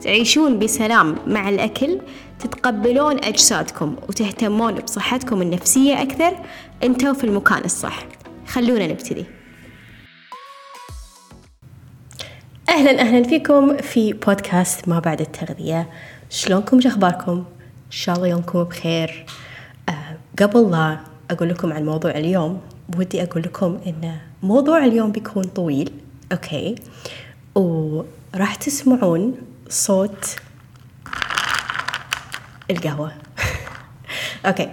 تعيشون بسلام مع الأكل تتقبلون أجسادكم وتهتمون بصحتكم النفسية أكثر. أنتوا في المكان الصح. خلونا نبتدي. أهلا أهلا فيكم في بودكاست ما بعد التغذية. شلونكم؟ شخباركم إن شاء الله يومكم بخير. أه قبل لا أقول لكم عن موضوع اليوم ودي أقول لكم إن موضوع اليوم بيكون طويل. أوكي. وراح تسمعون صوت القهوة. okay.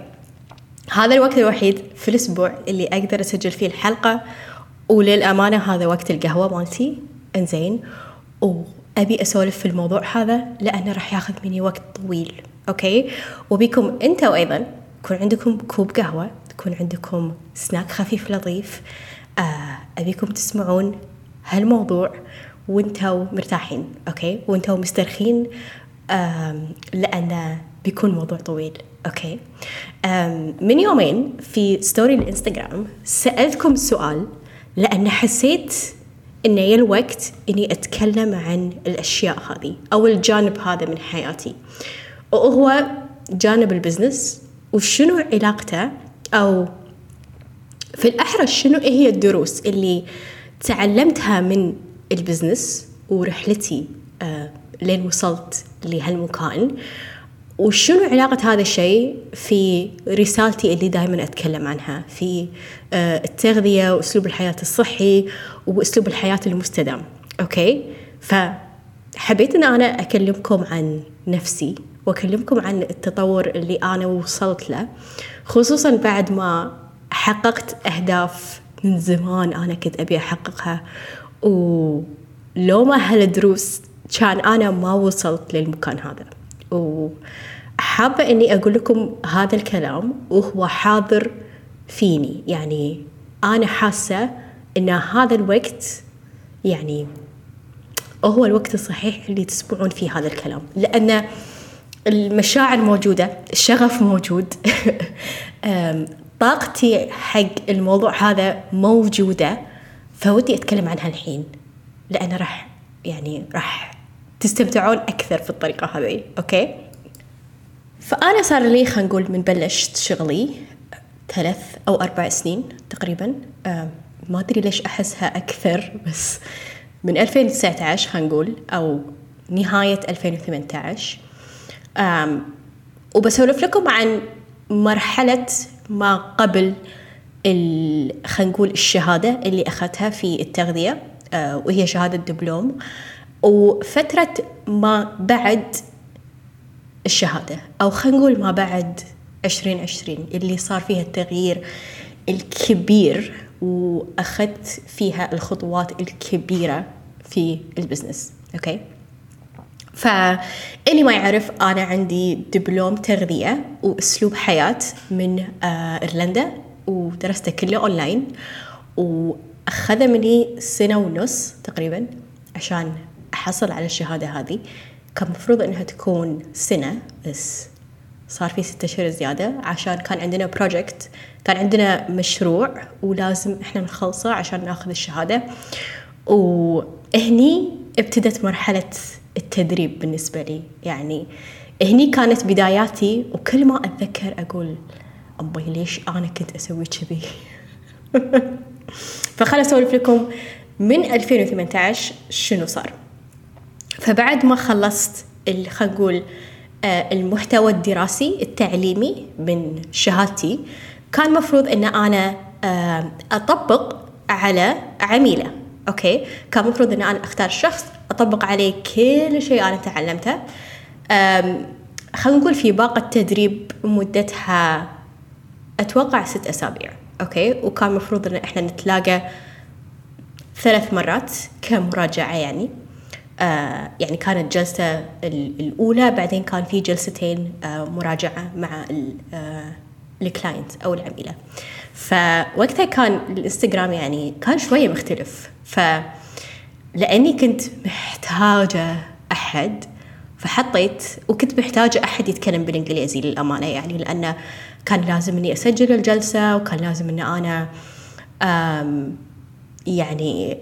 هذا الوقت الوحيد في الأسبوع اللي أقدر أسجل فيه الحلقة وللأمانة هذا وقت القهوة مالتي. إنزين. وأبي أسولف في الموضوع هذا لأنه راح ياخذ مني وقت طويل. okay. وبيكم أنتوا أيضا يكون عندكم كوب قهوة يكون عندكم سناك خفيف لطيف. آه أبيكم تسمعون هالموضوع. وانتوا مرتاحين okay؟ وانتوا مسترخين لأنه بيكون موضوع طويل okay؟ من يومين في story الإنستغرام سألتكم سؤال لأن حسيت إن يا الوقت إني أتكلم عن الأشياء هذه أو الجانب هذا من حياتي. وهو جانب ال business وشنو علاقته أو في الأحرى شنو هي الدروس اللي تعلمتها من ال business ورحلتي آه لين وصلت لهالمكان. وشنو علاقة هذا الشيء في رسالتي اللي دائما أتكلم عنها؟ في آه التغذية وأسلوب الحياة الصحي وأسلوب الحياة المستدام. okay؟ فحبيت أن أنا أكلمكم عن نفسي وأكلمكم عن التطور اللي أنا وصلت له خصوصا بعد ما حققت أهداف من زمان أنا كنت أبي أحققها. ولو ما هالدروس كان أنا ما وصلت للمكان هذا. وحابة إني أقول لكم هذا الكلام وهو حاضر فيني. يعني أنا حاسة إن هذا الوقت يعني هو الوقت الصحيح اللي تسمعون فيه هذا الكلام. لأن المشاعر موجودة الشغف موجود. طاقتي حق الموضوع هذا موجودة. فودي أتكلم عنها الحين لأن راح يعني راح تستمتعون أكثر في الطريقة هذه okay؟ فأنا صار لي خلينا نقول من بلشت شغلي ثلاث أو أربع سنين تقريبا ما أدري ليش أحسها أكثر بس من 2019 خلينا نقول أو نهاية 2018 وبسولف لكم عن مرحلة ما قبل خلينا نقول الشهادة اللي أخذتها في التغذية وهي شهادة دبلوم. وفترة ما بعد الشهادة أو خلينا نقول ما بعد عشرين عشرين اللي صار فيها التغيير الكبير وأخذت فيها الخطوات الكبيرة في ال business. okay؟ فاللي ما يعرف أنا عندي دبلوم تغذية وأسلوب حياة من آه إيرلندا. ودرسته كله أونلاين وأخذ مني سنة ونص تقريبا عشان أحصل على الشهادة هذه. كان مفروض إنها تكون سنة بس صار في ستة أشهر زيادة عشان كان عندنا بروجكت كان عندنا مشروع ولازم إحنا نخلصه عشان ناخذ الشهادة. وهني ابتدت مرحلة التدريب بالنسبة لي. يعني هني كانت بداياتي وكل ما أتذكر أقول أمي ليش أنا كنت أسوي كذي؟ فخل أسولف لكم من 2018 شنو صار. فبعد ما خلصت خلينا نقول المحتوى الدراسي التعليمي من شهادتي كان مفروض إن أنا أطبق على عميلة أوكي؟ كان مفروض إن أنا أختار شخص أطبق عليه كل شيء أنا تعلمته. خلينا نقول في باقة تدريب مدتها أتوقع ست أسابيع okay؟ وكان مفروض إن إحنا نتلاقى ثلاث مرات كمراجعة يعني. آه يعني كانت جلسة الأولى بعدين كان في جلستين آه مراجعة مع آه ال client أو العميلة. فوقتها كان الإنستغرام يعني كان شوية مختلف. ف لأني كنت محتاجة أحد فحطيت وكنت محتاجة أحد يتكلم بالإنجليزي للأمانة يعني لأنه كان لازم إني أسجل الجلسة وكان لازم اني أنا يعني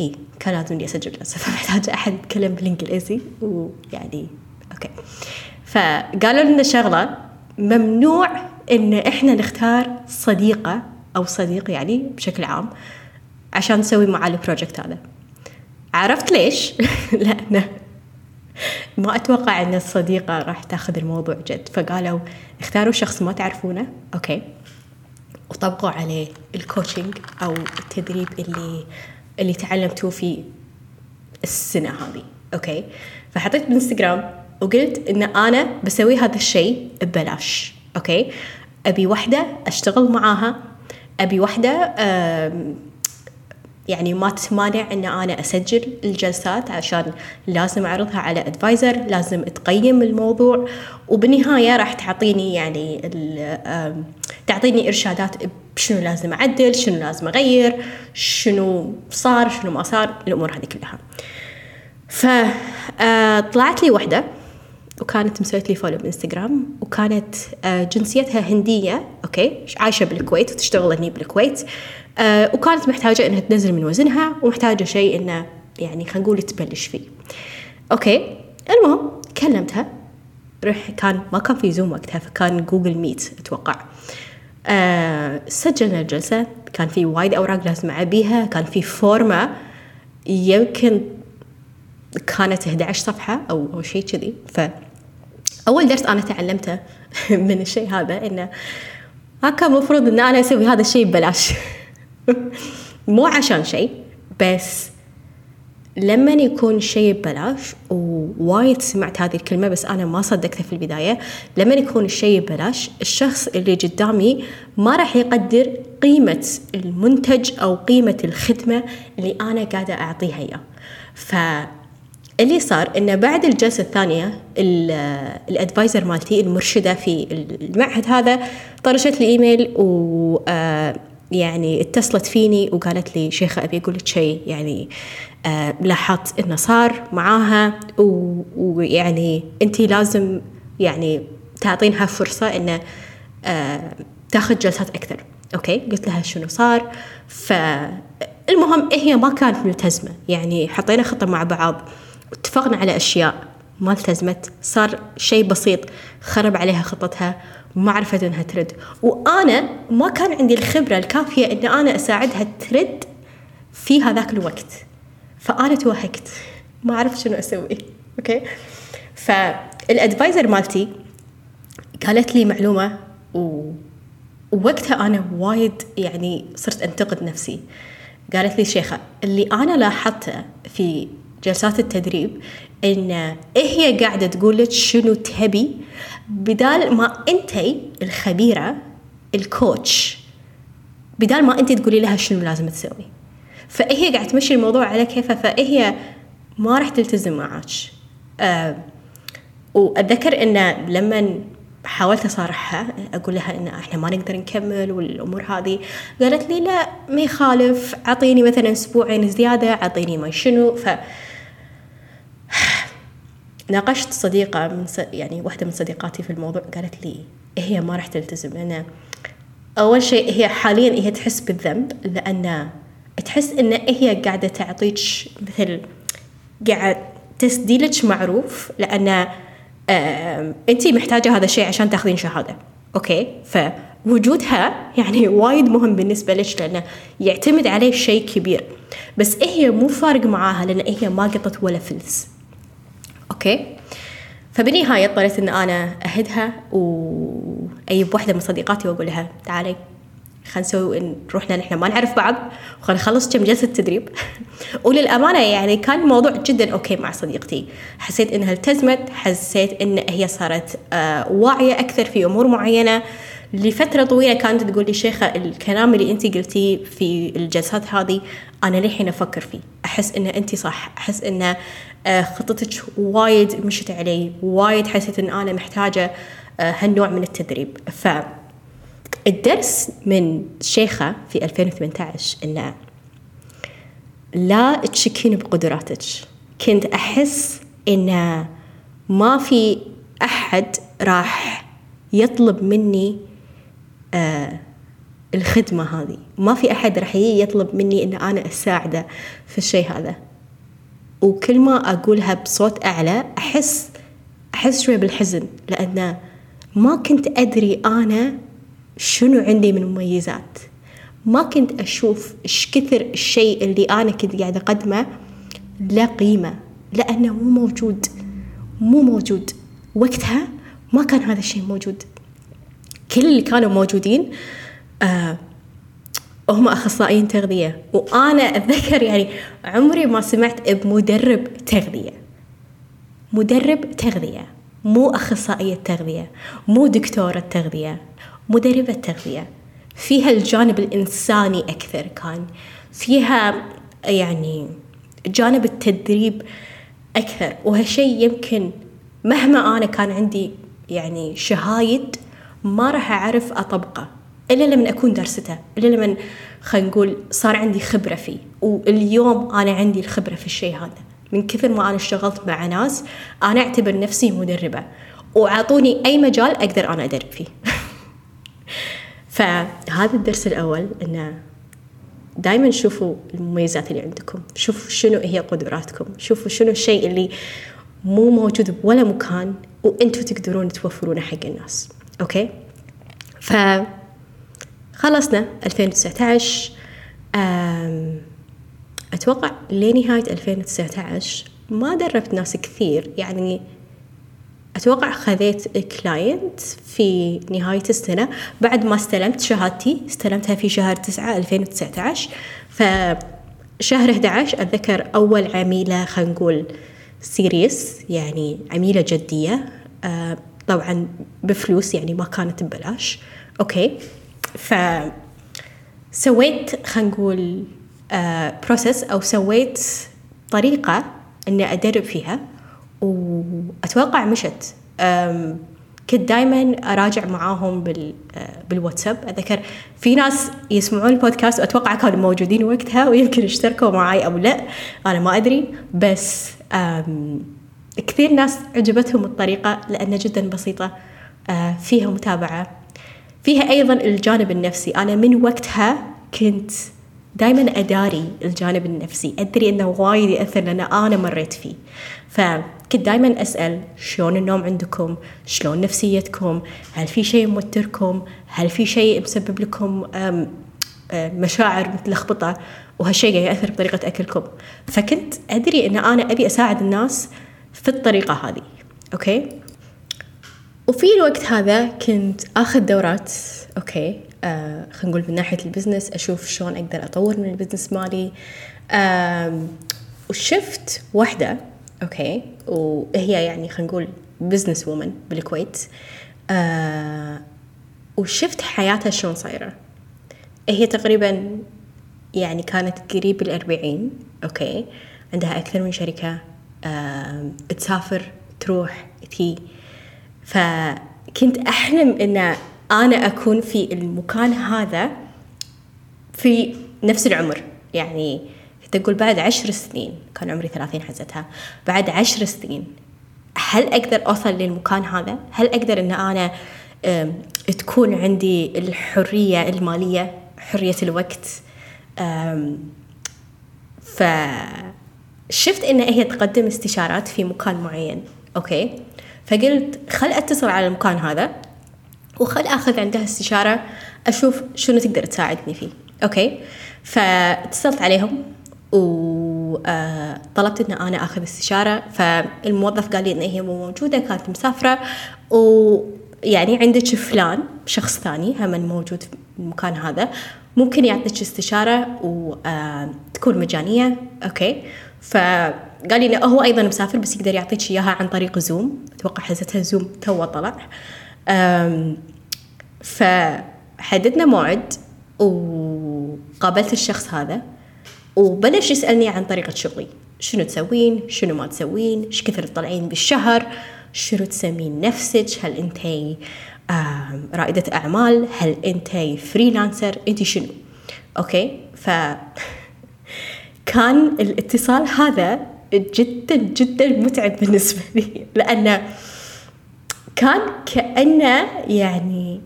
إي كان لازم إني أسجل جلسة. فمحتاجة أحد يتكلم بالإنجليزي ويعني okay. فقالوا لنا شغلة ممنوع إن إحنا نختار صديقة أو صديق يعني بشكل عام عشان نسوي معاه ال project هذا. عرفت ليش؟ لأنه ما أتوقع أن الصديقة راح تأخذ الموضوع جد. فقالوا اختاروا شخص ما تعرفونه. okay. وطبقوا عليه ال coaching أو التدريب اللي اللي تعلمتوه في السنة هذه. okay. فحطيت بالانستغرام وقلت إن أنا بسوي هذا الشيء ببلاش. okay. أبي وحدة أشتغل معاها. أبي وحدة يعني ما تمانع إن أنا أسجل الجلسات عشان لازم أعرضها على advisor لازم تقيم الموضوع. وبالنهاية راح تعطيني يعني تعطيني إرشادات شنو لازم أعدل شنو لازم أغير شنو صار شنو ما صار الأمور هذه كلها. فطلعت آه، لي وحدة. وكانت مسويت لي follow بإنستغرام وكانت آه، جنسيتها هندية أوكي؟ عايشة بالكويت وتشتغل هني بالكويت. آه، وكانت محتاجة إنها تنزل من وزنها ومحتاجة شيء إنه يعني خلينا نقول تبلش فيه. أوكي؟ المهم كلمتها. رح كان ما كان في Zoom وقتها فكان Google Meet أتوقع. أه سجلنا الجلسة. كان في وايد أوراق لازم أعبيها. كان في فورمة. يمكن كانت 11 صفحة أو أو شيء كذي. ف أول درس أنا تعلمته من الشيء هذا ما كان المفروض إن أنا أسوي هذا الشيء ببلاش. مو عشان شيء بس لما يكون شيء ببلاش ووايد سمعت هذه الكلمة بس أنا ما صدقتها في البداية لما يكون الشيء ببلاش الشخص اللي قدامي ما راح يقدر قيمة المنتج أو قيمة الخدمة اللي أنا قاعدة أعطيها إياه. اللي صار إنه بعد الجلسة الثانية الأدفايزر مالتي المرشدة في المعهد هذا طرشت لي إيميل و آه، يعني اتصلت فيني وقالت لي شيخة أبي أقول لك شيء يعني آه لاحظت إنه صار معاها ويعني أنت لازم يعني تعطينها فرصة إنه آه تاخذ جلسات أكثر. أوكي؟ قلت لها شنو صار؟ فالمهم هي ما كانت ملتزمة يعني حطينا خطة مع بعض. اتفقنا على أشياء ما التزمت صار شيء بسيط خرب عليها خطتها ما عرفت إنها ترد. وأنا ما كان عندي الخبرة الكافية ان أنا أساعدها ترد في هذاك الوقت. فأنا توهقت. ما عرفت شنو أسوي. أوكي؟ فال advisor مالتي قالت لي معلومة و... ووقتها أنا وايد يعني صرت أنتقد نفسي. قالت لي شيخة اللي أنا لاحظته في جلسات التدريب إن هي قاعدة تقول لك شنو تبي بدال ما أنت الخبيرة الكوتش بدال ما أنت تقولي لها شنو لازم تسوي. فهي قاعدة تمشي الموضوع على كيفها فهي ما راح تلتزم معك أه وأتذكر انه لما حاولت أصارحها أقول لها إن إحنا ما نقدر نكمل والأمور هذه قالت لي لا ما يخالف أعطيني مثلا أسبوعين زيادة أعطيني ما شنو. ف ناقشت صديقة من س... يعني واحدة من صديقاتي في الموضوع قالت لي هي ما راح تلتزم أنا أول شيء هي حاليا هي تحس بالذنب لأن تحس إن هي قاعدة تعطيك مثل قاعد تسديلك معروف لأن أنت محتاجة هذا الشيء عشان تاخذين شهادة. أوكي؟ فوجودها يعني وايد مهم بالنسبة لك لأنه يعتمد عليه شيء كبير. بس هي مو فارق معاها لأن هي ما قطت ولا فلس. أوكي. فبالنهايه اضطريت إن أنا أهدها واجيب واحدة من صديقاتي وأقول لها تعالي خلينا نسوي نروح نحن ما نعرف بعض وخلينا نخلص كم جلسة تدريب. وللأمانة يعني كان الموضوع جدا أوكي مع صديقتي. حسيت إنها التزمت حسيت إن هي صارت آه واعية أكثر في أمور معينة. لفترة طويلة كانت تقول لي شيخة الكلام اللي أنت قلتيه في الجلسات هذه أنا للحين أفكر فيه. أحس إن أنت صح. أحس إن خطتك وايد مشت علي وايد حسيت إن أنا محتاجة هالنوع من التدريب. فالدرس من شيخة في 2018 إنه لا تشكين بقدراتك. كنت أحس إن ما في أحد راح يطلب مني آه الخدمة هذه. ما في أحد راح يطلب مني إن أنا أساعده في الشيء هذا. وكل ما أقولها بصوت أعلى أحس أحس شوي بالحزن لأن ما كنت أدري أنا شنو عندي من مميزات. ما كنت أشوف إيش كثر الشيء اللي أنا كنت قاعدة أقدمه له قيمة لأنه مو موجود مو موجود. وقتها ما كان هذا الشيء موجود. كل اللي كانوا موجودين آه هم أخصائيين تغذية. وأنا أتذكر يعني عمري ما سمعت بمدرب تغذية. مدرب تغذية. مو أخصائية تغذية. مو دكتورة تغذية. مدربة تغذية. فيها الجانب الإنساني أكثر كان. فيها يعني جانب التدريب أكثر. وهالشيء يمكن مهما أنا كان عندي يعني شهايد ما راح أعرف أطبقه. إلا لما أكون درسته إلا لما خلينا نقول صار عندي خبرة فيه. واليوم أنا عندي الخبرة في الشيء هذا. من كثر ما أنا اشتغلت مع ناس أنا أعتبر نفسي مدربة. وأعطوني أي مجال أقدر أنا أدرب فيه. فهذا الدرس الأول أنه دائما شوفوا المميزات اللي عندكم. شوفوا شنو هي قدراتكم. شوفوا شنو الشيء اللي مو موجود بولا مكان وأنتم تقدرون توفرونه حق الناس. أوكي؟ ف خلصنا 2019 أتوقع لنهاية 2019 ما دربت ناس كثير. يعني أتوقع خذيت client في نهاية السنة. بعد ما استلمت شهادتي استلمتها في شهر تسعة 2019 فشهر 11 أتذكر أول عميلة خلينا نقول serious يعني عميلة جدية. آه طبعا بفلوس يعني ما كانت ببلاش. أوكي. فسويت خلينا نقول process أو سويت طريقة إني أدرب فيها. وأتوقع مشت. كنت دائما أراجع معاهم بال بالواتساب. اتذكر في ناس يسمعون البودكاست وأتوقع كانوا موجودين وقتها ويمكن اشتركوا معي أو لا. أنا ما أدري. بس كثير ناس عجبتهم الطريقة لأنها جدا بسيطة. فيها متابعة. فيها أيضا الجانب النفسي. أنا من وقتها كنت دائما أداري الجانب النفسي أدري إنه وايد يأثر لأن أنا مريت فيه. فكنت دائما أسأل شلون النوم عندكم؟ شلون نفسيتكم؟ هل في شيء موتركم؟ هل في شيء مسبب لكم مشاعر متلخبطه وهالشيء قاعد يأثر بطريقة أكلكم. فكنت أدري إن أنا أبي أساعد الناس في الطريقة هذه أوكي؟ وفي الوقت هذا كنت آخذ دورات أوكي آه خلينا نقول من ناحية ال business أشوف شلون أقدر أطور من ال business مالي. آه وشفت واحدة أوكي وهي يعني خلينا نقول business woman بالكويت. آه وشفت حياتها شلون صايرة. هي تقريبا يعني كانت قريب الأربعين أوكي عندها أكثر من شركة. آه تسافر تروح تيي. فكنت أحلم أن أنا أكون في المكان هذا في نفس العمر. يعني تقول بعد عشر سنين كان عمري ثلاثين حزتها. بعد عشر سنين هل أقدر أوصل للمكان هذا؟ هل أقدر أن أنا تكون عندي الحرية المالية حرية الوقت؟ فشفت إن هي تقدم استشارات في مكان معين. أوكي؟ فقلت خل أتصل على المكان هذا وخل آخذ عندها استشارة أشوف شنو تقدر تساعدني فيه. أوكي؟ فاتصلت عليهم وطلبت إن أنا آخذ استشارة. فالموظف قال لي إن هي مو موجودة كانت مسافرة. ويعني عندك فلان شخص ثاني هم موجود في المكان هذا ممكن يعطيك استشارة وتكون مجانية. أوكي؟ فقال لي لا هو أيضا مسافر بس يقدر يعطيك إياها عن طريق Zoom أتوقع حزتها Zoom تو طلع. فحددنا موعد وقابلت الشخص هذا وبلش يسألني عن طريقة شغلي. شنو تسوين؟ شنو ما تسوين؟ إيش كثر تطلعين بالشهر؟ شنو تسمين نفسك؟ هل أنت رائدة أعمال؟ هل أنت freelancer أنت شنو؟ أوكي؟ ف كان الاتصال هذا جدا جدا متعب بالنسبة لي. لأنه كان كأنه يعني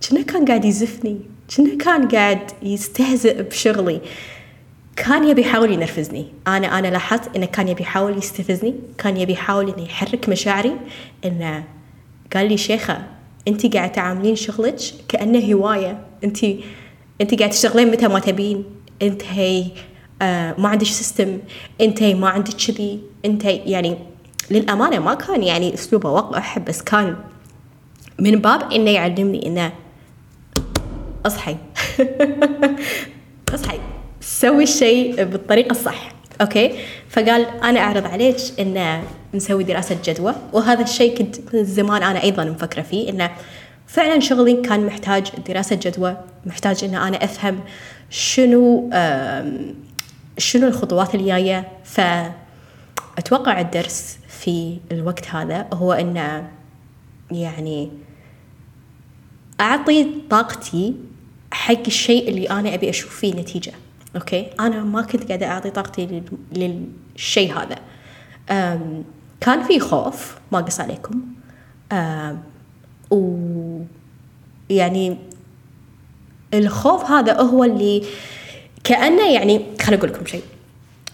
كأنه كان قاعد يزفني كأنه كان قاعد يستهزئ بشغلي. كان يبي يحاول ينرفزني. أنا أنا لاحظت إنه كان يبي يحاول يستفزني كان يبي يحاول إنه يحرك مشاعري إنه قال لي شيخة أنت قاعدة تعاملين شغلك كأنه هواية. أنت أنت قاعدة تشتغلين متى ما تبين. أنت هي آه ما عندك سيستم انت ما عندك كذي انت يعني للأمانة ما كان يعني أسلوبه وقح بس كان من باب إنه يعلمني إنه أصحي. أصحي. سوي الشيء بالطريقة الصح أوكي؟ فقال أنا أعرض عليك ان نسوي دراسة جدوى وهذا الشيء كنت من زمان أنا أيضا مفكرة فيه إنه فعلا شغلي كان محتاج دراسة جدوى محتاج إن أنا أفهم شنو شنو الخطوات الجاية؟ فأتوقع الدرس في الوقت هذا هو إنه يعني أعطي طاقتي حق الشيء اللي أنا أبي أشوف فيه نتيجة أوكي؟ أنا ما كنت قاعدة أعطي طاقتي للشيء هذا. كان في خوف ما قص عليكم. و يعني الخوف هذا هو اللي كأنه يعني خليني أقول لكم شيء.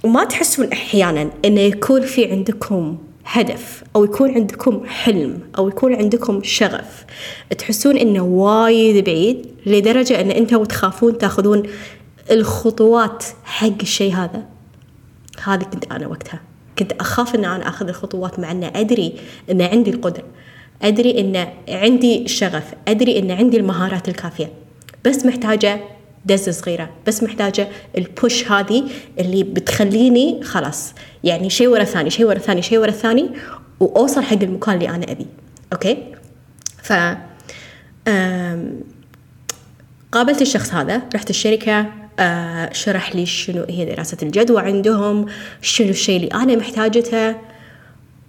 وما تحسون أحيانا إنه يكون في عندكم هدف أو يكون عندكم حلم أو يكون عندكم شغف. تحسون إنه وايد بعيد لدرجة إن أنتوا تخافون تأخذون الخطوات حق الشيء هذا. هذه كنت أنا وقتها. كنت أخاف إن أنا أخذ الخطوات مع أن أدري إن عندي القدرة. أدري إن عندي الشغف أدري إن عندي المهارات الكافية. بس محتاجة دزة صغيرة. بس محتاجة البوش هذه اللي بتخليني خلاص. يعني شيء ورا ثاني شيء ورا ثاني شيء ورا ثاني وأوصل حق المكان اللي أنا أبي. أوكي؟ ف قابلت الشخص هذا رحت الشركة آه شرح لي شنو هي دراسة الجدوى عندهم شنو الشيء اللي أنا محتاجته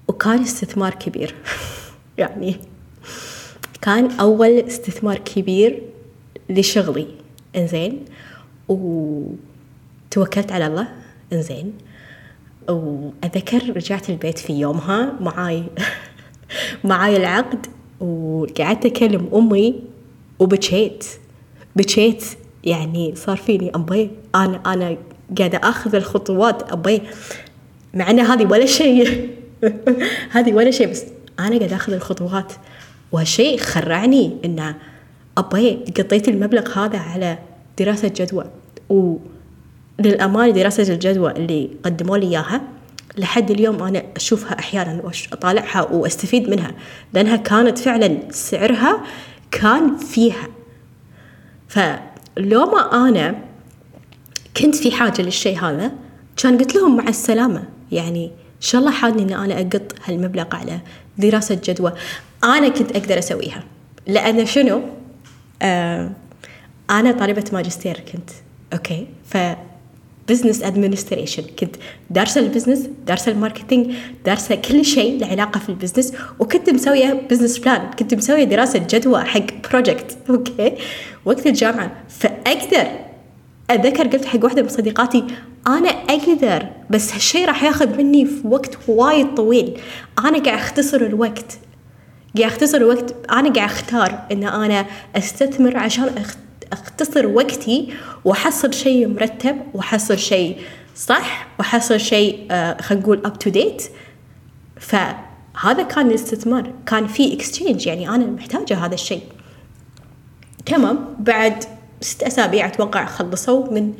وكان استثمار كبير. يعني كان أول استثمار كبير لشغلي. إنزين. وتوكلت على الله. إنزين. وأذكر رجعت البيت في يومها. معاي معاي العقد. وقعدت أكلم أمي. وبكيت. بكيت. يعني صار فيني أبي أنا أنا قاعدة أخذ الخطوات أبي مع أن هذه ولا شيء. هذه ولا شيء بس أنا قاعدة أخذ الخطوات. وهالشيء خرعني إنه أبي قضيت المبلغ هذا على دراسة جدوى. وللأمانة دراسة الجدوى اللي قدموا لي إياها لحد اليوم أنا أشوفها أحيانا وأطالعها وأستفيد منها لأنها كانت فعلا سعرها كان فيها. فلو ما أنا كنت في حاجة للشيء هذا كان قلت لهم مع السلامة يعني إن شاء الله حالني إن أنا أقط هالمبلغ على دراسة جدوى. أنا كنت أقدر أسويها. لأن شنو؟ آه أنا طالبة ماجستير كنت أوكي ف business administration كنت دارسة ال business دارسة ال marketing دارسة كل شيء له علاقة في ال business وكنت مسوية business plan كنت مسوية دراسة جدوى حق project أوكي وقت الجامعة فأقدر أتذكر قلت حق واحدة من صديقاتي أنا أقدر بس هالشيء راح ياخذ مني في وقت وايد طويل أنا قاعد أختصر الوقت. قاعد أختصر الوقت أنا قاعد أختار إن أنا أستثمر عشان أختصر وقتي وأحصل شيء مرتب وأحصل شيء صح وأحصل شيء آه خلينا نقول up to date فهذا كان الاستثمار كان في exchange يعني أنا محتاجة هذا الشيء. تمام بعد ست أسابيع أتوقع خلصوا من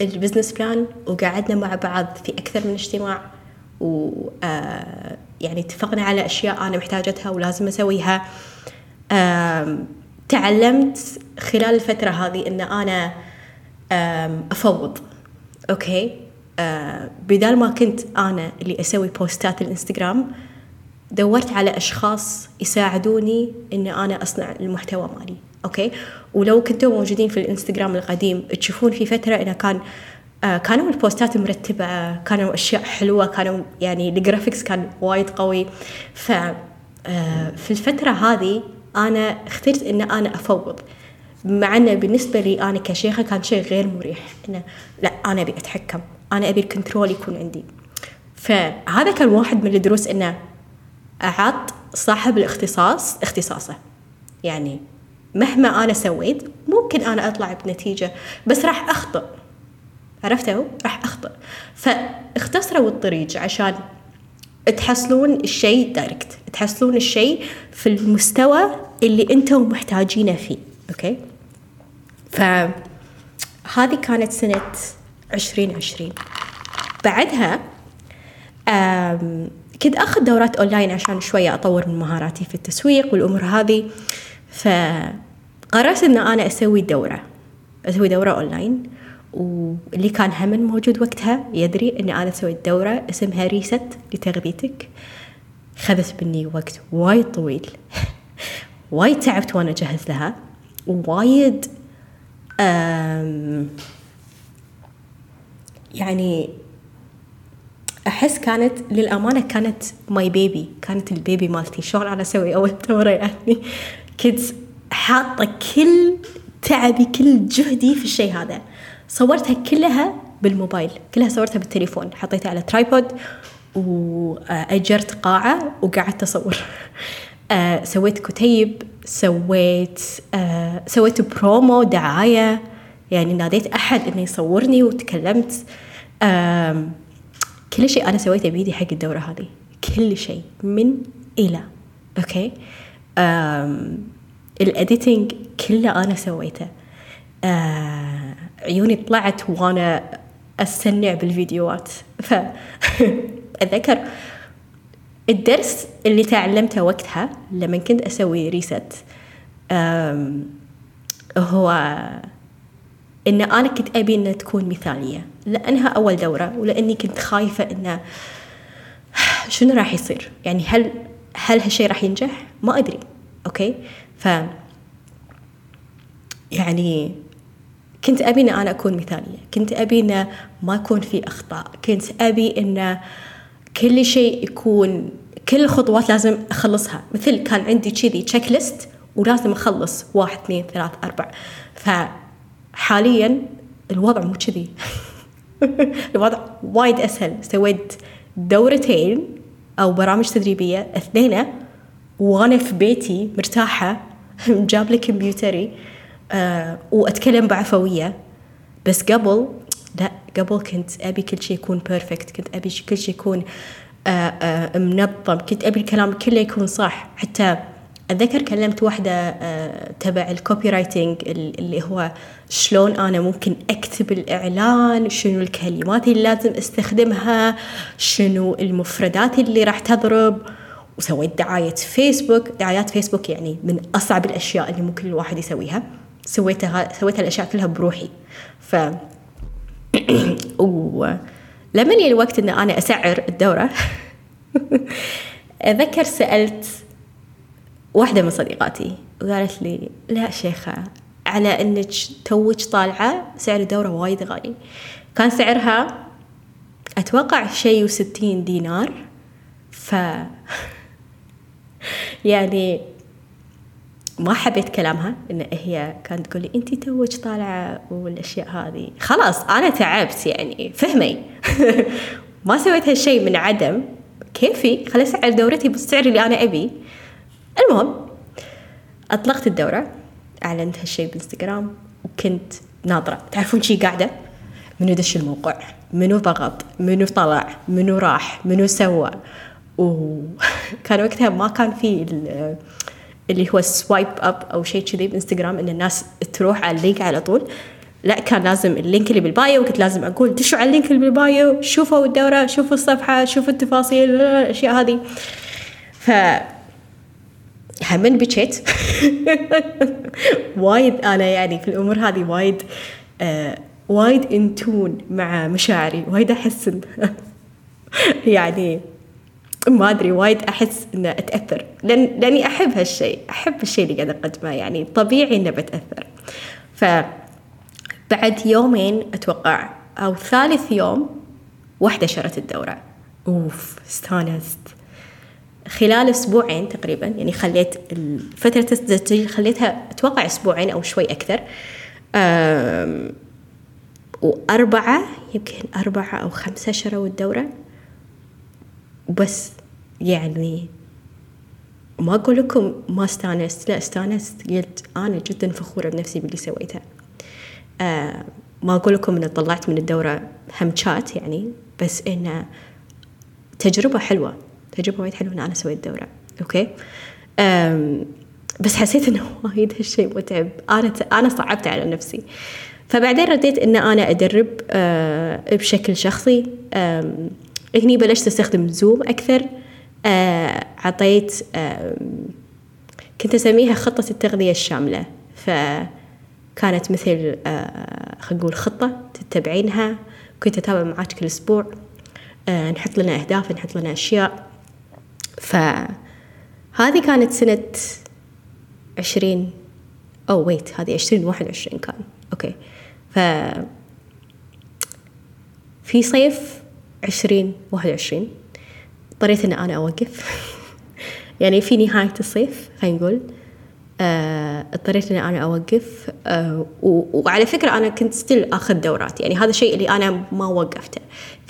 ال business plan وقعدنا مع بعض في أكثر من اجتماع. و يعني اتفقنا على أشياء أنا محتاجتها ولازم أسويها. تعلمت خلال الفترة هذه إن أنا أفوض. أوكي؟ بدال ما كنت أنا اللي أسوي posts الإنستغرام دورت على أشخاص يساعدوني إن أنا أصنع المحتوى مالي. أوكي؟ ولو كنتوا موجودين في الإنستغرام القديم تشوفون في فترة إنه كان آه كانوا ال posts مرتبة كانوا أشياء حلوة كانوا يعني ال graphics كان وايد قوي. ف آه، في الفترة هذه أنا اخترت إن أنا أفوض. مع أنه بالنسبة لي أنا كشيخة كان شيء غير مريح. إنه لا أنا أبي أتحكم. أنا أبي ال control يكون عندي. فهذا كان واحد من الدروس إنه أعطي صاحب الاختصاص اختصاصه. يعني مهما أنا سويت ممكن أنا أطلع بنتيجة بس راح أخطئ عرفتوا؟ راح أخطئ فاختصروا الطريق عشان تحصلون الشيء direct تحصلون الشيء في المستوى اللي أنتم محتاجينه فيه. أوكي؟ فهذه كانت سنة عشرين عشرين. بعدها كنت أخذ دورات أونلاين عشان شوية أطور من مهاراتي في التسويق والأمور هذه. فقررت إن أنا أسوي دورة. أسوي دورة أونلاين واللي كان همن موجود وقتها يدري إني أنا سويت دورة اسمها reset لتغذيتك خذت مني وقت وايد طويل. وايد تعبت وأنا أجهز لها. وايد يعني أحس كانت للأمانة كانت my baby كانت ال baby مالتي. شلون أنا أسوي أول دورة يعني؟ كنت حاطة كل تعبي كل جهدي في الشيء هذا. صورتها كلها بالموبايل كلها صورتها بالتليفون. حطيتها على tripod وأجرت قاعة وقعدت أصور. آه، سويت كتيب سويت آه، سويت برومو دعاية. يعني ناديت أحد إنه يصورني وتكلمت. كل شيء أنا سويته بيدي حق الدورة هذه. كل شيء من إلى أوكي؟ ال editing كله أنا سويته. آه عيوني طلعت وأنا أصنع بالفيديوهات. فأتذكر الدرس اللي تعلمته وقتها لما كنت أسوي reset هو إن أنا كنت أبي إنها تكون مثالية. لأنها أول دورة ولأني كنت خايفة إنه شنو راح يصير؟ يعني هل هل هالشيء راح ينجح؟ ما أدري. أوكي؟ ف يعني كنت أبي أن أنا أكون مثالية. كنت أبي أن ما يكون في أخطاء. كنت أبي أن كل شيء يكون كل الخطوات لازم أخلصها. مثل كان عندي كذي checklist ولازم أخلص. واحد اثنين ثلاث أربع. فحاليا الوضع مو كذي. الوضع وايد أسهل. سويت دورتين أو برامج تدريبية. اثنين وأنا في بيتي مرتاحة. مجابلة كمبيوتري. آه وأتكلم بعفوية. بس قبل لا قبل كنت أبي كل شيء يكون perfect كنت أبي كل شيء يكون آه آه منظم. كنت أبي الكلام كله يكون صح. حتى أتذكر كلمت واحدة آه تبع ال copywriting اللي هو شلون أنا ممكن أكتب الإعلان شنو الكلمات اللي لازم أستخدمها شنو المفردات اللي راح تضرب. وسويت دعاية فيسبوك دعايات فيسبوك يعني من أصعب الأشياء اللي ممكن الواحد يسويها. سويتها سويت الأشياء كلها بروحي. ف ولما يجي الوقت ان أنا أسعر الدورة؟ اتذكر سألت واحدة من صديقاتي وقالت لي لا شيخة على إنك توك طالعة سعر الدورة وايد غالي. كان سعرها أتوقع شيء وستين دينار. ف يعني ما حبيت كلامها إن هي كانت تقول لي أنت توك طالعة والأشياء هذه. خلاص أنا تعبت يعني فهمي. ما سويت هالشيء من عدم. كيفي؟ خلي اسعر دورتي بالسعر اللي أنا أبي. المهم أطلقت الدورة أعلنت هالشيء بالانستغرام وكنت ناظرة. تعرفون شي قاعدة؟ منو دش الموقع؟ منو ضغط؟ منو طلع؟ منو راح؟ منو سوى؟ وكان وقتها ما كان في اللي هو swipe up أو شيء كذي بإنستغرام إن الناس تروح على ال link على طول. لا كان لازم ال link اللي بال bio وكنت لازم أقول دشوا على ال link اللي بال bio شوفوا الدورة شوفوا الصفحة شوفوا التفاصيل الأشياء هذه. ف همن بكيت؟ وايد أنا يعني في الأمور هذه وايد آه وايد in tune مع مشاعري وايد أحس يعني ما أدري وايد أحس إنه أتأثر. لأن لأني أحب هالشيء أحب الشيء اللي قاعد أقدمه يعني طبيعي إنه بتأثر. ف بعد يومين أتوقع أو ثالث يوم واحدة شرت الدورة. أوف استانست. خلال أسبوعين تقريبا يعني خليت فترة التسجيل خليتها أتوقع أسبوعين أو شوي أكثر. وأربعة يمكن أربعة أو خمسة شروا الدورة. بس يعني ما أقول لكم ما استانست لا استانست. قلت أنا جدا فخورة بنفسي باللي سويته. آه ما أقول لكم إن طلعت من الدورة هم شات يعني بس إنه تجربة حلوة تجربة وايد حلوة إن أنا سويت دورة. okay؟ بس حسيت إنه وايد هالشيء متعب. أنا أنا صعبت على نفسي. فبعدين رديت إن أنا أدرب أه بشكل شخصي. هني بلشت أستخدم زوم أكثر. أه عطيت أه كنت أسميها خطة التغذية الشاملة. فكانت مثل أه خلينا نقول خطة تتبعينها. كنت أتابع معاك كل أسبوع. أه نحط لنا أهداف نحط لنا أشياء. فهذه كانت سنة عشرين. oh wait هذه عشرين واحد وعشرين كان. okay. ف في صيف عشرين واحد وعشرين. اضطريت ان أنا أوقف. يعني في نهاية الصيف خلينا نقول آه، اضطريت ان أنا أوقف آه وعلى فكرة أنا كنت ستيل آخذ دورات. يعني هذا الشيء اللي أنا ما وقفته.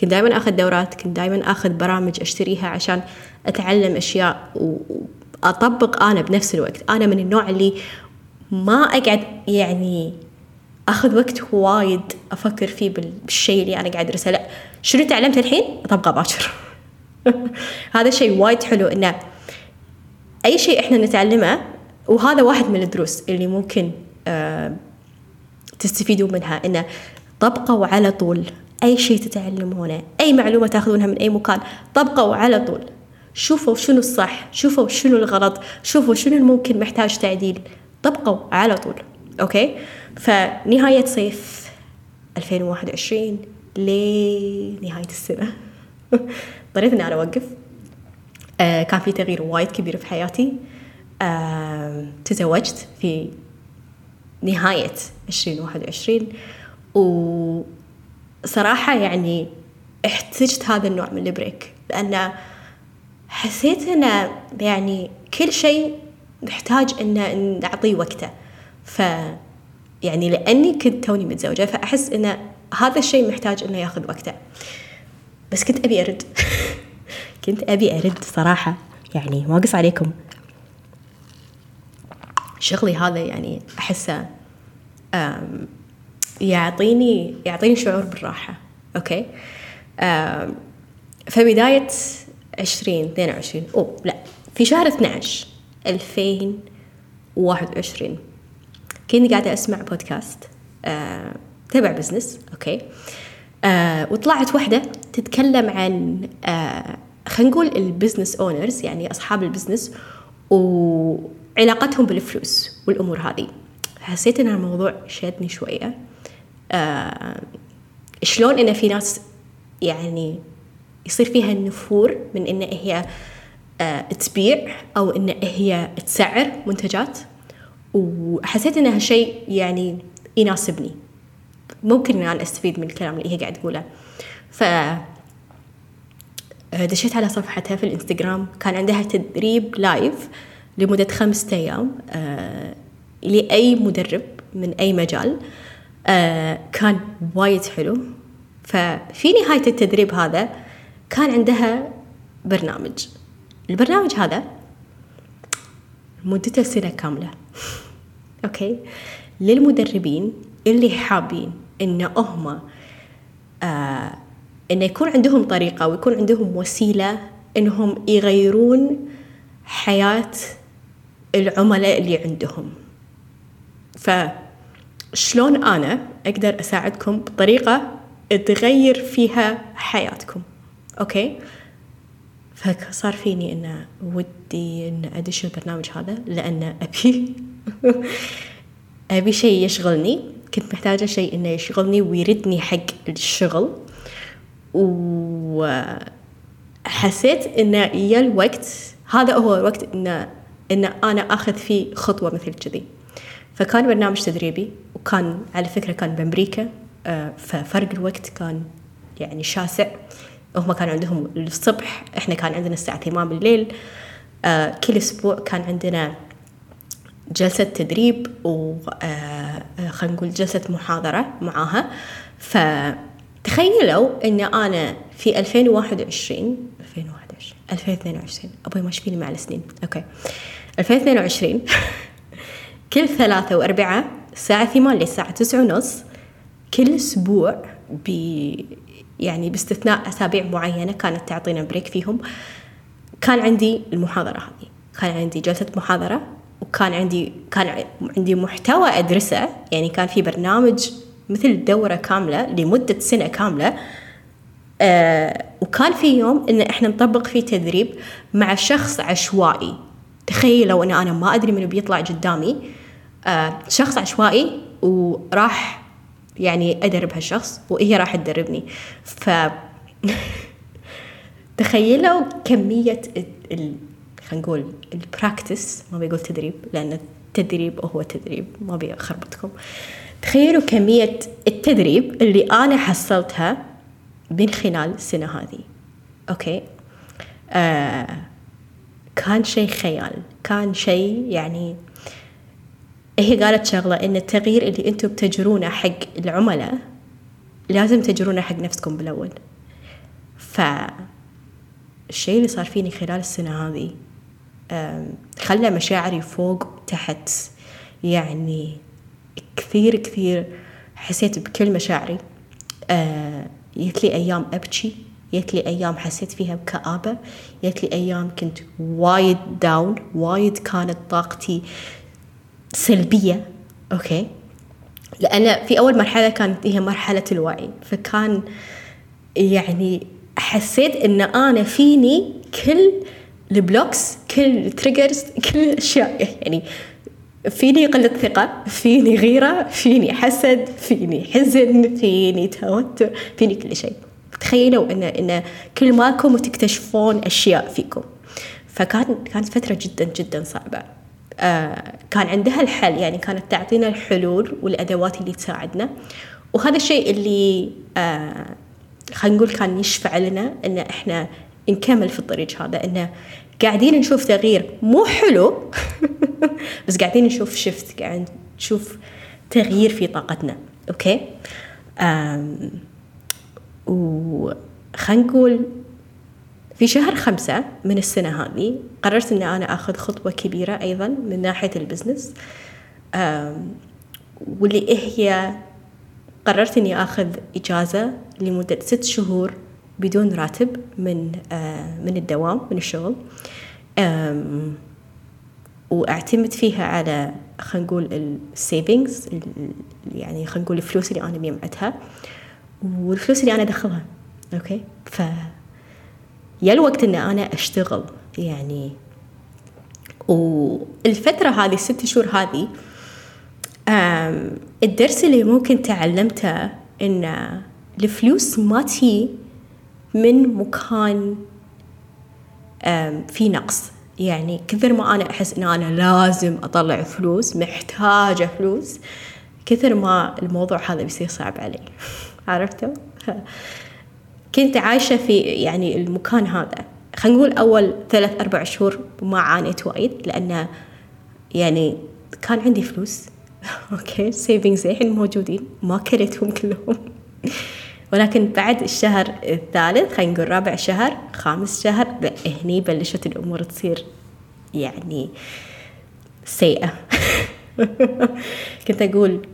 كنت دائما آخذ دورات كنت دائما آخذ برامج أشتريها عشان أتعلم أشياء وأطبق أنا بنفس الوقت. أنا من النوع اللي ما أقعد يعني آخذ وقت وايد أفكر فيه بالشيء اللي أنا قاعد أدرسه. لا شنو تعلمت الحين؟ أطبقه باكر. هذا شيء وايد حلو إنه أي شيء إحنا نتعلمه وهذا واحد من الدروس اللي ممكن آه تستفيدوا منها إنه طبقوا على طول أي شيء تتعلمونه أي معلومة تأخذونها من أي مكان طبقوا على طول. شوفوا شنو الصح شوفوا شنو الغلط شوفوا شنو الممكن محتاج تعديل. طبقوا على طول okay؟ فنهاية صيف 2021 لنهاية السنة؟ اضطريت إني أنا أوقف. آه كان في تغيير وايد كبير في حياتي. آه تزوجت في نهاية 2021 وصراحة يعني احتجت هذا النوع من ال break لأن حسيت أنه يعني كل شيء نحتاج أن نعطيه وقته. ف يعني لأني كنت توني متزوجة فأحس أن هذا الشيء محتاج أنه ياخذ وقته. بس كنت أبي أرد. كنت أبي أرد صراحة. يعني ما أقص عليكم. شغلي هذا يعني أحسه يعطيني يعطيني شعور أوكي؟ فبداية عشرين اثنين وعشرين. أوه لا. في شهر 12 2021 كنت قاعدة أسمع بودكاست تبع business okay؟ آه، وطلعت واحدة تتكلم عن آه، خلينا نقول ال business owners يعني أصحاب البزنس وعلاقتهم بالفلوس والأمور هذه. حسيت إن الموضوع شدني شوية. آه شلون إن في ناس يعني يصير فيها النفور من إن هي آه تبيع أو إن هي تسعر منتجات؟ وحسيت إن هالشيء يعني يناسبني. ممكن ان أنا أستفيد من الكلام اللي هي قاعد تقوله. ف دشيت على صفحتها في الإنستغرام كان عندها تدريب لايف لمدة خمسة أيام آه لأي مدرب من أي مجال آه كان وايد حلو. ففي نهاية التدريب هذا كان عندها برنامج. البرنامج هذا مدته سنة كاملة. أوكي؟ للمدربين اللي حابين إن هم آه إنه يكون عندهم طريقة ويكون عندهم وسيلة إنهم يغيرون حياة العملاء اللي عندهم. فشلون أنا أقدر أساعدكم بطريقة تغير فيها حياتكم؟ أوكي؟ فصار فيني أن ودي أن أدش البرنامج هذا لأن أبي أبي شيء يشغلني. كنت محتاجة شيء إنه يشغلني ويردني حق الشغل وحسيت إنه يا الوقت هذا هو الوقت إنه إن أنا آخذ فيه خطوة مثل كذي. فكان برنامج تدريبي وكان على فكرة كان بأمريكا آه، ففرق الوقت كان يعني شاسع. هم كان عندهم الصبح إحنا كان عندنا الساعة 8 بالليل آه كل أسبوع كان عندنا جلسة تدريب و آه خلينا نقول جلسة محاضرة معاها. فتخيلوا إن أنا في 2021 2021 2022 أبوي ماشي فيني مع السنين. okay. 2022 كل ثلاثة وأربعة الساعة ثمان للساعة تسعة ونص كل أسبوع ب يعني باستثناء أسابيع معينة كانت تعطينا break فيهم. كان عندي المحاضرة هذه. كان عندي جلسة محاضرة وكان عندي كان عندي محتوى أدرسه يعني كان في برنامج مثل دورة كاملة لمدة سنة كاملة آه وكان في يوم إن إحنا نطبق فيه تدريب مع شخص عشوائي. تخيلوا إن أنا ما أدري منو بيطلع قدامي. آه شخص عشوائي وراح يعني أدرب هالشخص وهي راح تدربني. ف تخيلوا كمية نقول ال practice ما بيقول تدريب لأن التدريب هو تدريب ما بيخربطكم تخيلوا كمية التدريب اللي أنا حصلتها من خلال السنة هذه. okay؟ آه كان شيء خيال. كان شيء يعني هي قالت شغلة إن التغيير اللي أنتم بتجرونه حق العملاء لازم تجرونه حق نفسكم بالأول. فالشيء اللي صار فيني خلال السنة هذه خلى مشاعري فوق وتحت يعني كثير كثير حسيت بكل مشاعري. جت لي أيام أبكي جت لي أيام حسيت فيها بكآبة جت لي أيام كنت وايد down وايد كانت طاقتي سلبية. okay؟ لأن في أول مرحلة كانت هي مرحلة الوعي. فكان يعني حسيت إن أنا فيني كل ال blocks كل ال triggers كل الأشياء يعني فيني قلة ثقة فيني غيرة فيني حسد فيني حزن فيني توتر فيني كل شيء. تخيلوا إن إن كل مالكم وتكتشفون أشياء فيكم. فكان كانت فترة جدا جدا صعبة. آه كان عندها الحل يعني كانت تعطينا الحلول والأدوات اللي تساعدنا. وهذا الشيء اللي آه خلينا نقول كان يشفع لنا إن إحنا نكمل في الطريق هذا إنه قاعدين نشوف تغيير. مو حلو بس قاعدين نشوف شفت قاعدين نشوف تغيير في طاقتنا. okay؟ وخلينا نقول في شهر خمسة من السنة هذه قررت أن أنا أخذ خطوة كبيرة أيضا من ناحية ال business. واللي هي قررت أني أخذ إجازة لمدة ست شهور بدون راتب من من الدوام من الشغل. وأعتمد فيها على خلينا نقول ال savings يعني خلينا نقول الفلوس اللي أنا مجمعتها والفلوس اللي أنا ادخلها okay؟ ف يا الوقت إن أنا أشتغل يعني. والفترة هذه الست شهور هذه الدرس اللي ممكن تعلمته إن الفلوس ما تي من مكان في نقص. يعني كثر ما أنا أحس إن أنا لازم أطلع فلوس محتاجة فلوس كثر ما الموضوع هذا بيصير صعب علي. عرفتوا؟ كنت عايشة في يعني المكان هذا. خلينا نقول أول ثلاث أربع شهور ما عانيت وايد لأن يعني كان عندي فلوس. okay savings الحين موجودين ما كليتهم كلهم. ولكن بعد الشهر الثالث خلينا نقول رابع شهر خامس شهر هني بلشت الأمور تصير يعني سيئة. كنت أقول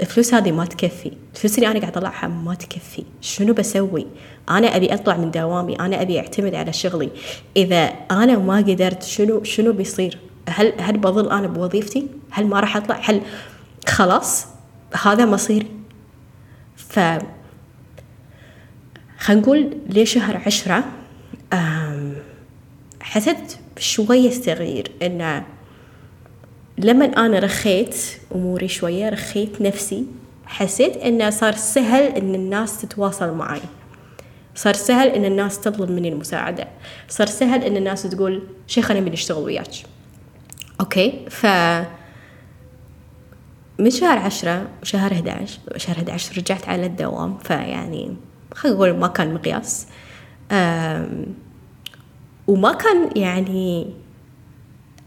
الفلوس هذه ما تكفي. الفلوس اللي أنا قاعد أطلعها ما تكفي. شنو بسوي؟ أنا أبي أطلع من دوامي أنا أبي أعتمد على شغلي. إذا أنا ما قدرت شنو شنو بيصير؟ هل هل بظل أنا بوظيفتي؟ هل ما راح أطلع؟ هل خلاص هذا مصيري؟ ف خلينا نقول لشهر عشرة حسيت بشوية تغيير إنه لما أنا رخيت أموري شوية رخيت نفسي حسيت إنه صار سهل إن الناس تتواصل معي. صار سهل إن الناس تطلب مني المساعدة. صار سهل إن الناس تقول شيخ أنا بدي أشتغل وياك. أوكي؟ ف من شهر عشرة وشهر 11 شهر 11 رجعت على الدوام. فيعني خلينا نقول ما كان مقياس. وما كان يعني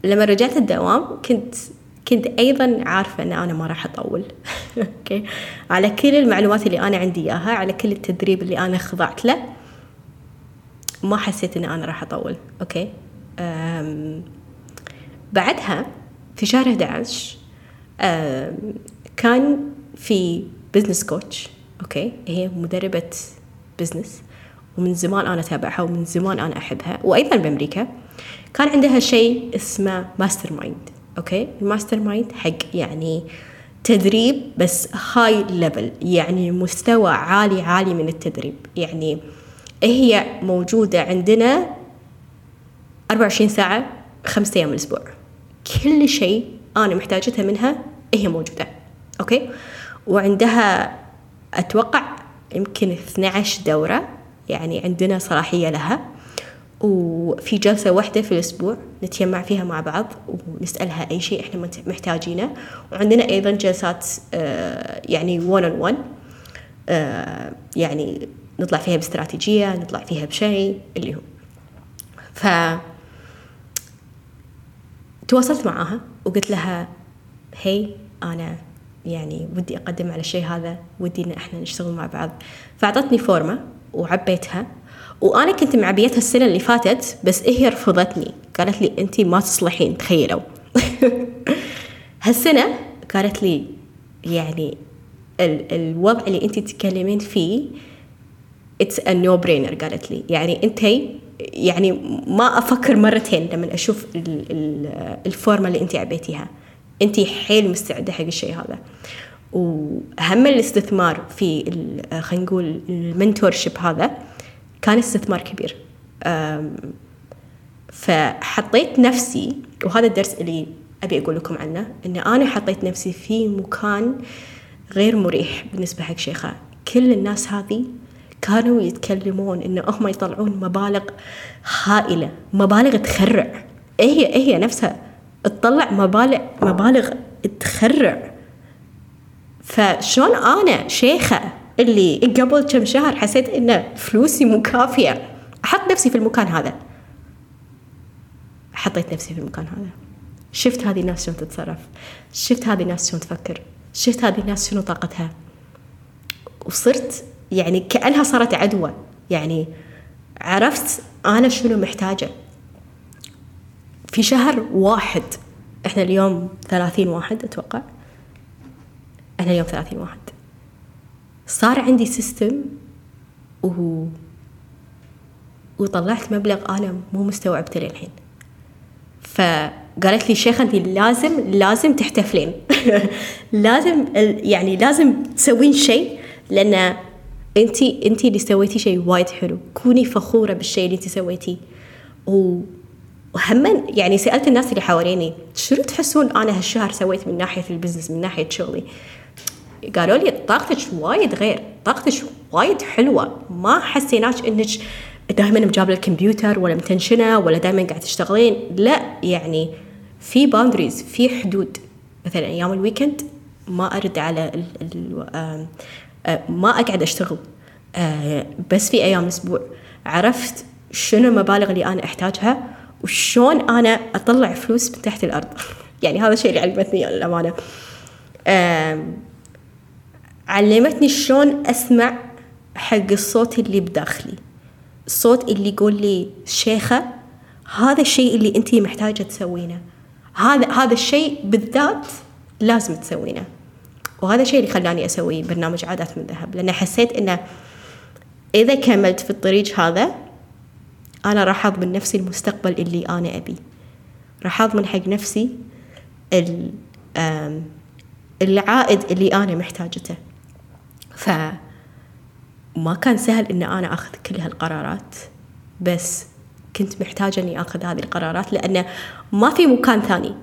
لما رجعت الدوام كنت كنت أيضا عارفة إن أنا ما راح أطول. okay؟ على كل المعلومات اللي أنا عندي إياها على كل التدريب اللي أنا خضعت له ما حسيت إن أنا راح أطول. okay؟ بعدها في شهر 11 كان في business coach okay؟ هي مدربة business ومن زمان أنا أتابعها ومن زمان أنا أحبها. وأيضا بأمريكا كان عندها شيء اسمه mastermind okay؟ ال mastermind حق يعني تدريب بس high level يعني مستوى عالي عالي من التدريب. يعني هي موجودة عندنا 24 ساعة خمسة أيام الأسبوع. كل شيء أنا محتاجتها منها هي موجودة okay؟ وعندها أتوقع يمكن 12 دورة يعني عندنا صلاحية لها. وفي جلسة واحدة في الأسبوع نتجمع فيها مع بعض ونسألها أي شيء إحنا محتاجينه. وعندنا أيضا جلسات آه، يعني one on one يعني نطلع فيها باستراتيجية نطلع فيها بشيء اللي هو. ف تواصلت معاها وقلت لها هي أنا يعني ودي أقدم على الشيء هذا ودي إن إحنا نشتغل مع بعض. فأعطتني form ة وعبيتها وأنا كنت معبيتها السنة اللي فاتت بس هي رفضتني. قالت لي أنت ما تصلحين تخيلوا. هالسنة قالت لي يعني ال الوضع اللي أنت تتكلمين فيه it's a no brainer قالت لي. يعني انت يعني ما أفكر مرتين لما أشوف ال form ة اللي انت عبيتيها. انت حيل مستعدة حق الشيء هذا. وهم الاستثمار في خلينا نقول المنتور شيب هذا كان استثمار كبير. فحطيت نفسي وهذا الدرس اللي أبي أقول لكم عنه إن أنا حطيت نفسي في مكان غير مريح بالنسبة حق شيخة. كل الناس هذه كانوا يتكلمون إن هم يطلعون مبالغ هائلة مبالغ تخرع. هي هي نفسها؟ تطلع مبالغ مبالغ تخرع. فشلون آنا شيخة اللي قبل كم شهر حسيت إن فلوسي مو كافية. أحط نفسي في المكان هذا. حطيت نفسي في المكان هذا. شفت هذه الناس شلون تتصرف. شفت هذه الناس شلون تفكر. شفت هذه الناس شنو طاقتها. وصرت يعني كأنها صارت عدوى. يعني عرفت أنا شنو محتاجة. في شهر واحد. إحنا اليوم ثلاثين واحد أتوقع. إحنا اليوم ثلاثين واحد. صار عندي system و وطلعت مبلغ أنا مو مستوعبته للحين. فقالت لي شيخة أنت لازم لازم تحتفلين. لازم يعني لازم تسوين شيء لأن انت انت اللي سويتي شيء وايد حلو. كوني فخورة بالشيء اللي انت سويتيه. وهم يعني سألت الناس اللي حواليني شنو تحسون أنا هالشهر سويت من ناحية ال business من ناحية شغلي؟ قالوا لي طاقتك وايد غير طاقتك وايد حلوة ما حسيناك إنك دائما مجابله الكمبيوتر ولا مت tension ة ولا دائما قاعد تشتغلين. لا يعني في boundaries في حدود. مثلا أيام ال weekend ما أرد على ال ال ما أقعد أشتغل آه، بس في أيام الأسبوع عرفت شنو المبالغ اللي أنا أحتاجها؟ وشون أنا أطلع فلوس من تحت الأرض؟ يعني هذا الشيء اللي علمتني للأمانة. علمتني شلون أسمع حق الصوت اللي بداخلي. الصوت اللي يقول لي شيخة هذا الشيء اللي انت محتاجة تسوينه. هذا هذا الشيء بالذات لازم تسوينه. وهذا الشيء اللي خلاني أسوي برنامج عادات من ذهب لأن حسيت أنه إذا كملت في الطريق هذا أنا راح أضمن نفسي المستقبل اللي أنا أبي. راح أضمن حق نفسي العائد اللي أنا محتاجته. ف ما كان سهل إن أنا أخذ كل هالقرارات بس كنت محتاجة إني أخذ هذه القرارات لأن ما في مكان ثاني.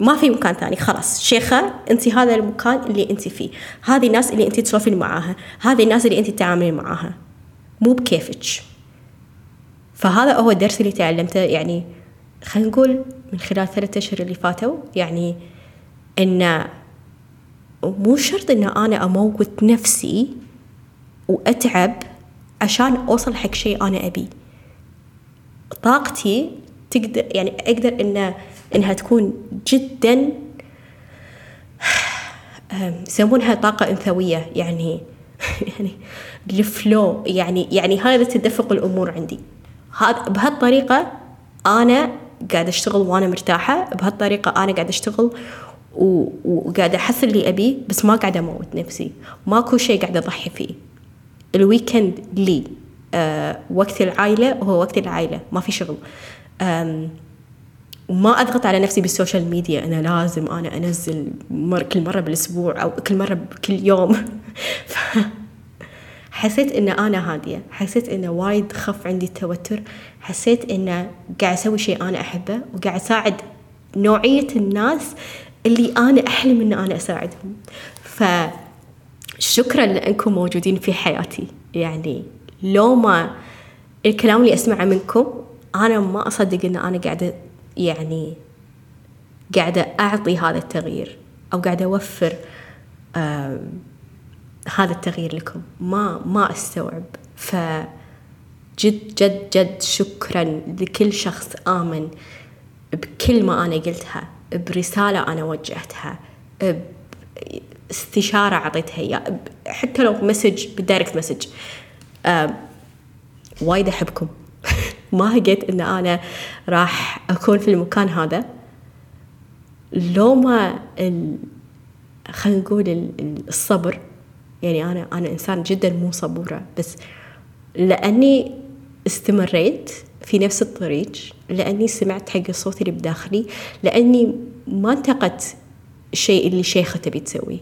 ما في مكان ثاني. خلاص شيخة انت هذا المكان اللي انت فيه. هذه الناس اللي انت تسولفين معاها. هذه الناس اللي انت تتعاملين معاها. مو بكيفك. فهذا هو الدرس اللي تعلمته يعني خلينا نقول من خلال ثلاثة أشهر اللي فاتوا يعني إن مو شرط إن أنا أموت نفسي وأتعب عشان أوصل حق شيء أنا أبي طاقتي تقدر يعني أقدر إن إنها تكون جدا يسمونها طاقة أنثوية يعني يعني الفلو يعني يعني هذا تدفق الأمور عندي. بهالطريقة أنا قاعدة أشتغل وأنا مرتاحة بهالطريقة أنا قاعدة أشتغل وقاعدة أحصل اللي أبيه بس ما قاعدة أموت نفسي. ماكو شيء قاعدة أضحي فيه. الويكند لي أه وقت العائلة هو وقت العائلة ما في شغل. وما أضغط على نفسي بال social media. أنا لازم أنا أنزل مر كل مرة بالأسبوع أو كل مرة كل يوم. حسيت إن أنا هادية حسيت انه وايد خف عندي التوتر حسيت انه قاعد أسوي شيء أنا أحبه وقاعد أساعد نوعية الناس اللي أنا أحلم إن أنا أساعدهم. فشكرا لأنكم موجودين في حياتي. يعني لو ما الكلام اللي أسمعه منكم أنا ما أصدق إن أنا قاعدة يعني قاعدة أعطي هذا التغيير أو قاعدة أوفر هذا التغيير لكم. ما ما أستوعب. ف جد جد جد شكرا لكل شخص آمن بكل ما أنا قلتها برسالة أنا وجهتها باستشارة أعطيتها إياه حتى لو message بال direct message. وايد أحبكم. ما هقيت إن أنا راح أكون في المكان هذا. لو ما خلينا نقول الصبر يعني أنا أنا إنسان جدا مو صبورة بس لأني استمريت في نفس الطريق لأني سمعت حق الصوت اللي بداخلي لأني ما انتقدت الشيء اللي شيخة تبي تسويه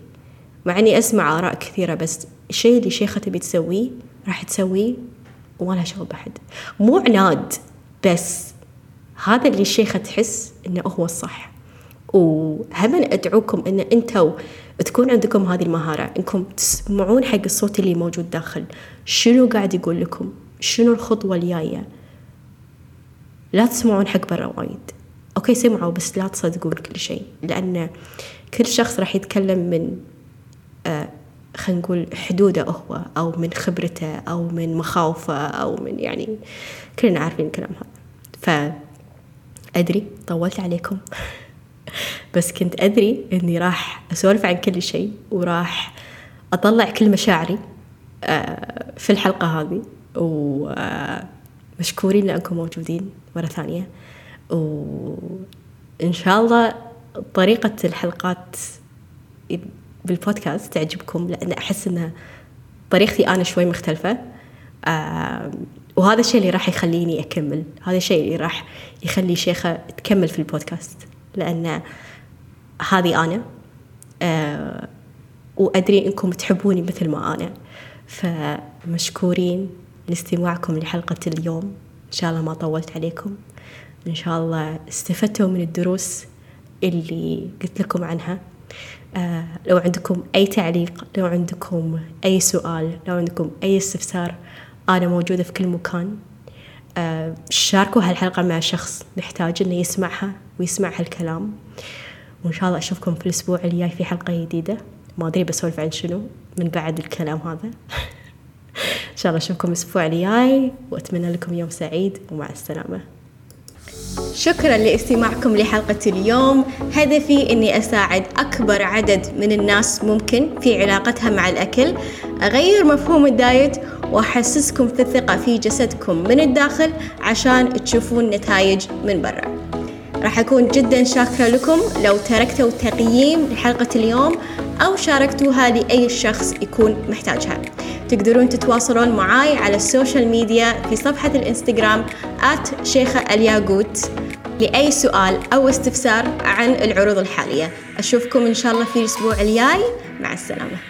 مع أني أسمع آراء كثيرة بس الشيء اللي شيخة تبي تسويه راح تسويه وما لها شغل بحد مو عناد بس هذا اللي الشيخة تحس إنه هو الصح. وهم أدعوكم إن أنتوا تكون عندكم هذه المهارة إنكم تسمعون حق الصوت اللي موجود داخل. شنو قاعد يقول لكم؟ شنو الخطوة الجاية؟ لا تسمعون حق برا وايد. أوكي سمعوا بس لا تصدقون كل شيء لأن كل شخص راح يتكلم من آه خلينا نقول حدوده هو أو من خبرته أو من مخاوفه أو من يعني كلنا عارفين الكلام هذا. فأدري طولت عليكم. بس كنت أدري إني راح أسولف عن كل شيء وراح أطلع كل مشاعري آه، في الحلقة هذه. ومشكورين لأنكم موجودين مرة ثانية. وإن شاء الله طريقة الحلقات بالبودكاست تعجبكم لأن أحس أن طريقتي أنا شوي مختلفة. آه، وهذا الشيء اللي راح يخليني أكمل هذا الشيء اللي راح يخلي شيخة تكمل في البودكاست. لأن هذه أنا أه وأدري إنكم تحبوني مثل ما أنا. فمشكورين لاستماعكم لحلقة اليوم. إن شاء الله ما طولت عليكم. إن شاء الله استفدتوا من الدروس اللي قلت لكم عنها. آه لو عندكم أي تعليق لو عندكم أي سؤال لو عندكم أي استفسار أنا موجودة في كل مكان. آه شاركوا هالحلقة مع شخص محتاج إنه يسمعها. ويسمع هالكلام. وإن شاء الله أشوفكم في الأسبوع الجاي في حلقة جديدة. ما أدري بسولف عن شنو من بعد الكلام هذا. إن شاء الله أشوفكم الأسبوع الجاي. وأتمنى لكم يوم سعيد. ومع السلامة. شكرا لاستماعكم لحلقة اليوم. هدفي أني أساعد أكبر عدد من الناس ممكن في علاقتها مع الأكل. أغير مفهوم الدايت وأحسسكم في الثقة في جسدكم من الداخل عشان تشوفون نتائج من برا. راح أكون جدا شاكرة لكم. لو تركتوا تقييم لحلقة اليوم أو شاركتوها لأي شخص يكون محتاجها. تقدرون تتواصلون معاي على ال social media في صفحة الإنستغرام at شيخة الياقوت لأي سؤال أو استفسار عن العروض الحالية. أشوفكم إن شاء الله في الأسبوع الجاي. مع السلامة.